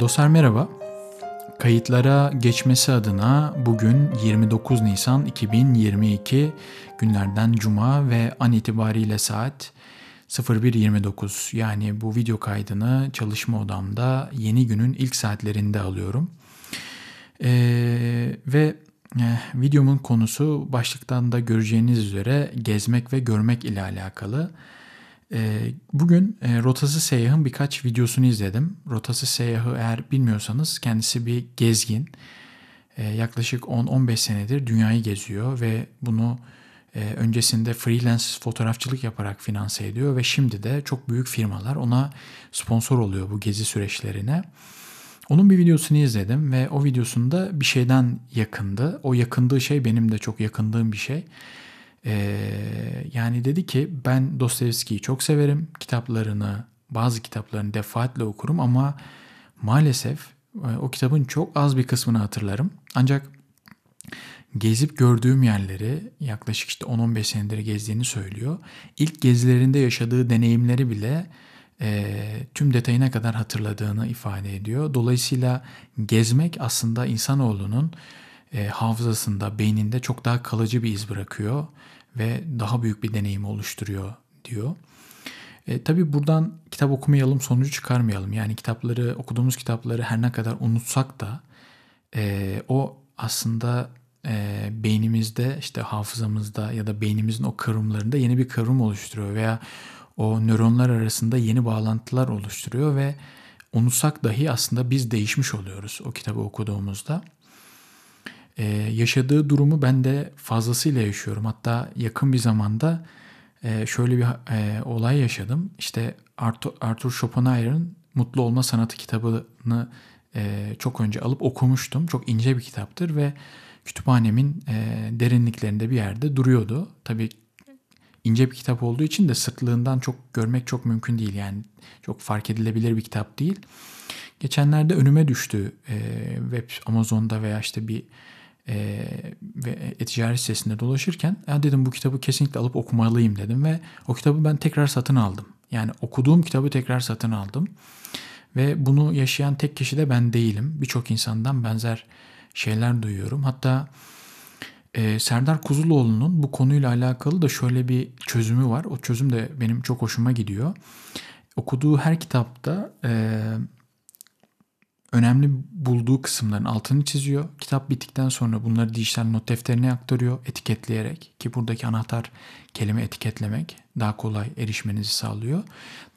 Dostlar merhaba. Kayıtlara geçmesi adına bugün 29 Nisan 2022 günlerden Cuma ve an itibariyle saat 01.29 yani bu video kaydını çalışma odamda yeni günün ilk saatlerinde alıyorum. Ee, ve e, videomun konusu başlıktan da göreceğiniz üzere gezmek ve görmek ile alakalı. Ee, bugün e, Rotası Seyyah'ın birkaç videosunu izledim. Rotası Seyyah'ı eğer bilmiyorsanız kendisi bir gezgin. Ee, yaklaşık 10-15 senedir dünyayı geziyor ve bunu e, öncesinde freelance fotoğrafçılık yaparak finanse ediyor ve şimdi de çok büyük firmalar ona sponsor oluyor bu gezi süreçlerine. Onun bir videosunu izledim ve o videosunda bir şeyden yakındı. O yakındığı şey benim de çok yakındığım bir şey. Ee, yani dedi ki ben Dostoyevski'yi çok severim. Kitaplarını, bazı kitaplarını defaatle okurum ama maalesef e, o kitabın çok az bir kısmını hatırlarım. Ancak gezip gördüğüm yerleri yaklaşık işte 10-15 senedir gezdiğini söylüyor. İlk gezilerinde yaşadığı deneyimleri bile e, tüm detayına kadar hatırladığını ifade ediyor. Dolayısıyla gezmek aslında insanoğlunun e, hafızasında, beyninde çok daha kalıcı bir iz bırakıyor ve daha büyük bir deneyim oluşturuyor diyor. E, tabii buradan kitap okumayalım sonucu çıkarmayalım. Yani kitapları, okuduğumuz kitapları her ne kadar unutsak da e, o aslında e, beynimizde işte hafızamızda ya da beynimizin o kıvrımlarında yeni bir kıvrım oluşturuyor veya o nöronlar arasında yeni bağlantılar oluşturuyor ve unutsak dahi aslında biz değişmiş oluyoruz o kitabı okuduğumuzda. Ee, yaşadığı durumu ben de fazlasıyla yaşıyorum. Hatta yakın bir zamanda e, şöyle bir e, olay yaşadım. İşte Arthur, Arthur Schopenhauer'ın Mutlu Olma Sanatı kitabını e, çok önce alıp okumuştum. Çok ince bir kitaptır ve kütüphanemin e, derinliklerinde bir yerde duruyordu. Tabii ince bir kitap olduğu için de sırtlığından çok görmek çok mümkün değil. Yani çok fark edilebilir bir kitap değil. Geçenlerde önüme düştü e, web Amazon'da veya işte bir e, ve e-ticaret sitesinde dolaşırken ya dedim bu kitabı kesinlikle alıp okumalıyım dedim ve o kitabı ben tekrar satın aldım. Yani okuduğum kitabı tekrar satın aldım. Ve bunu yaşayan tek kişi de ben değilim. Birçok insandan benzer şeyler duyuyorum. Hatta e, Serdar Kuzuloğlu'nun bu konuyla alakalı da şöyle bir çözümü var. O çözüm de benim çok hoşuma gidiyor. Okuduğu her kitapta e, önemli bulduğu kısımların altını çiziyor. Kitap bittikten sonra bunları dijital not defterine aktarıyor etiketleyerek ki buradaki anahtar kelime etiketlemek daha kolay erişmenizi sağlıyor.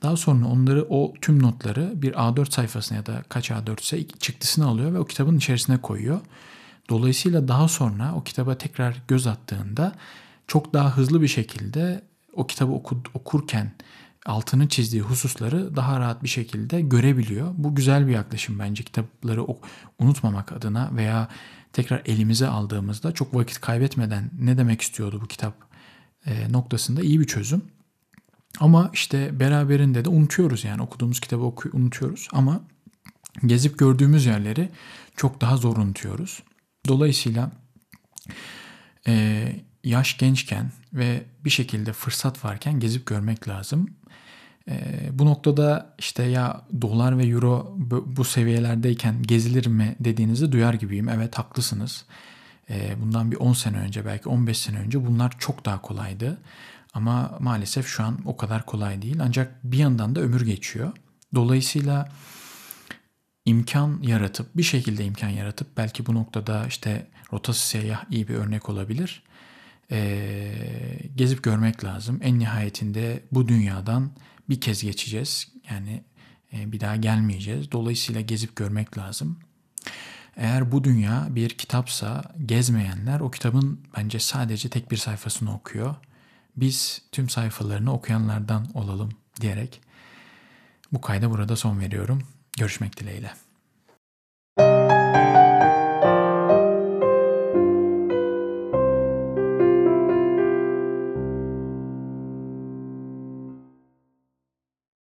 Daha sonra onları o tüm notları bir A4 sayfasına ya da kaç A4 ise çıktısını alıyor ve o kitabın içerisine koyuyor. Dolayısıyla daha sonra o kitaba tekrar göz attığında çok daha hızlı bir şekilde o kitabı oku, okurken altını çizdiği hususları daha rahat bir şekilde görebiliyor. Bu güzel bir yaklaşım bence kitapları unutmamak adına veya tekrar elimize aldığımızda çok vakit kaybetmeden ne demek istiyordu bu kitap e, noktasında iyi bir çözüm. Ama işte beraberinde de unutuyoruz yani okuduğumuz kitabı oku unutuyoruz ama gezip gördüğümüz yerleri çok daha zor unutuyoruz. Dolayısıyla e, yaş gençken ve bir şekilde fırsat varken gezip görmek lazım. E, bu noktada işte ya dolar ve euro bu seviyelerdeyken gezilir mi dediğinizi duyar gibiyim. Evet haklısınız. E, bundan bir 10 sene önce belki 15 sene önce bunlar çok daha kolaydı. Ama maalesef şu an o kadar kolay değil. Ancak bir yandan da ömür geçiyor. Dolayısıyla imkan yaratıp bir şekilde imkan yaratıp belki bu noktada işte rotası seyyah iyi bir örnek olabilir. Ee, gezip görmek lazım. En nihayetinde bu dünyadan bir kez geçeceğiz. Yani e, bir daha gelmeyeceğiz. Dolayısıyla gezip görmek lazım. Eğer bu dünya bir kitapsa gezmeyenler o kitabın bence sadece tek bir sayfasını okuyor. Biz tüm sayfalarını okuyanlardan olalım diyerek bu kayda burada son veriyorum. Görüşmek dileğiyle.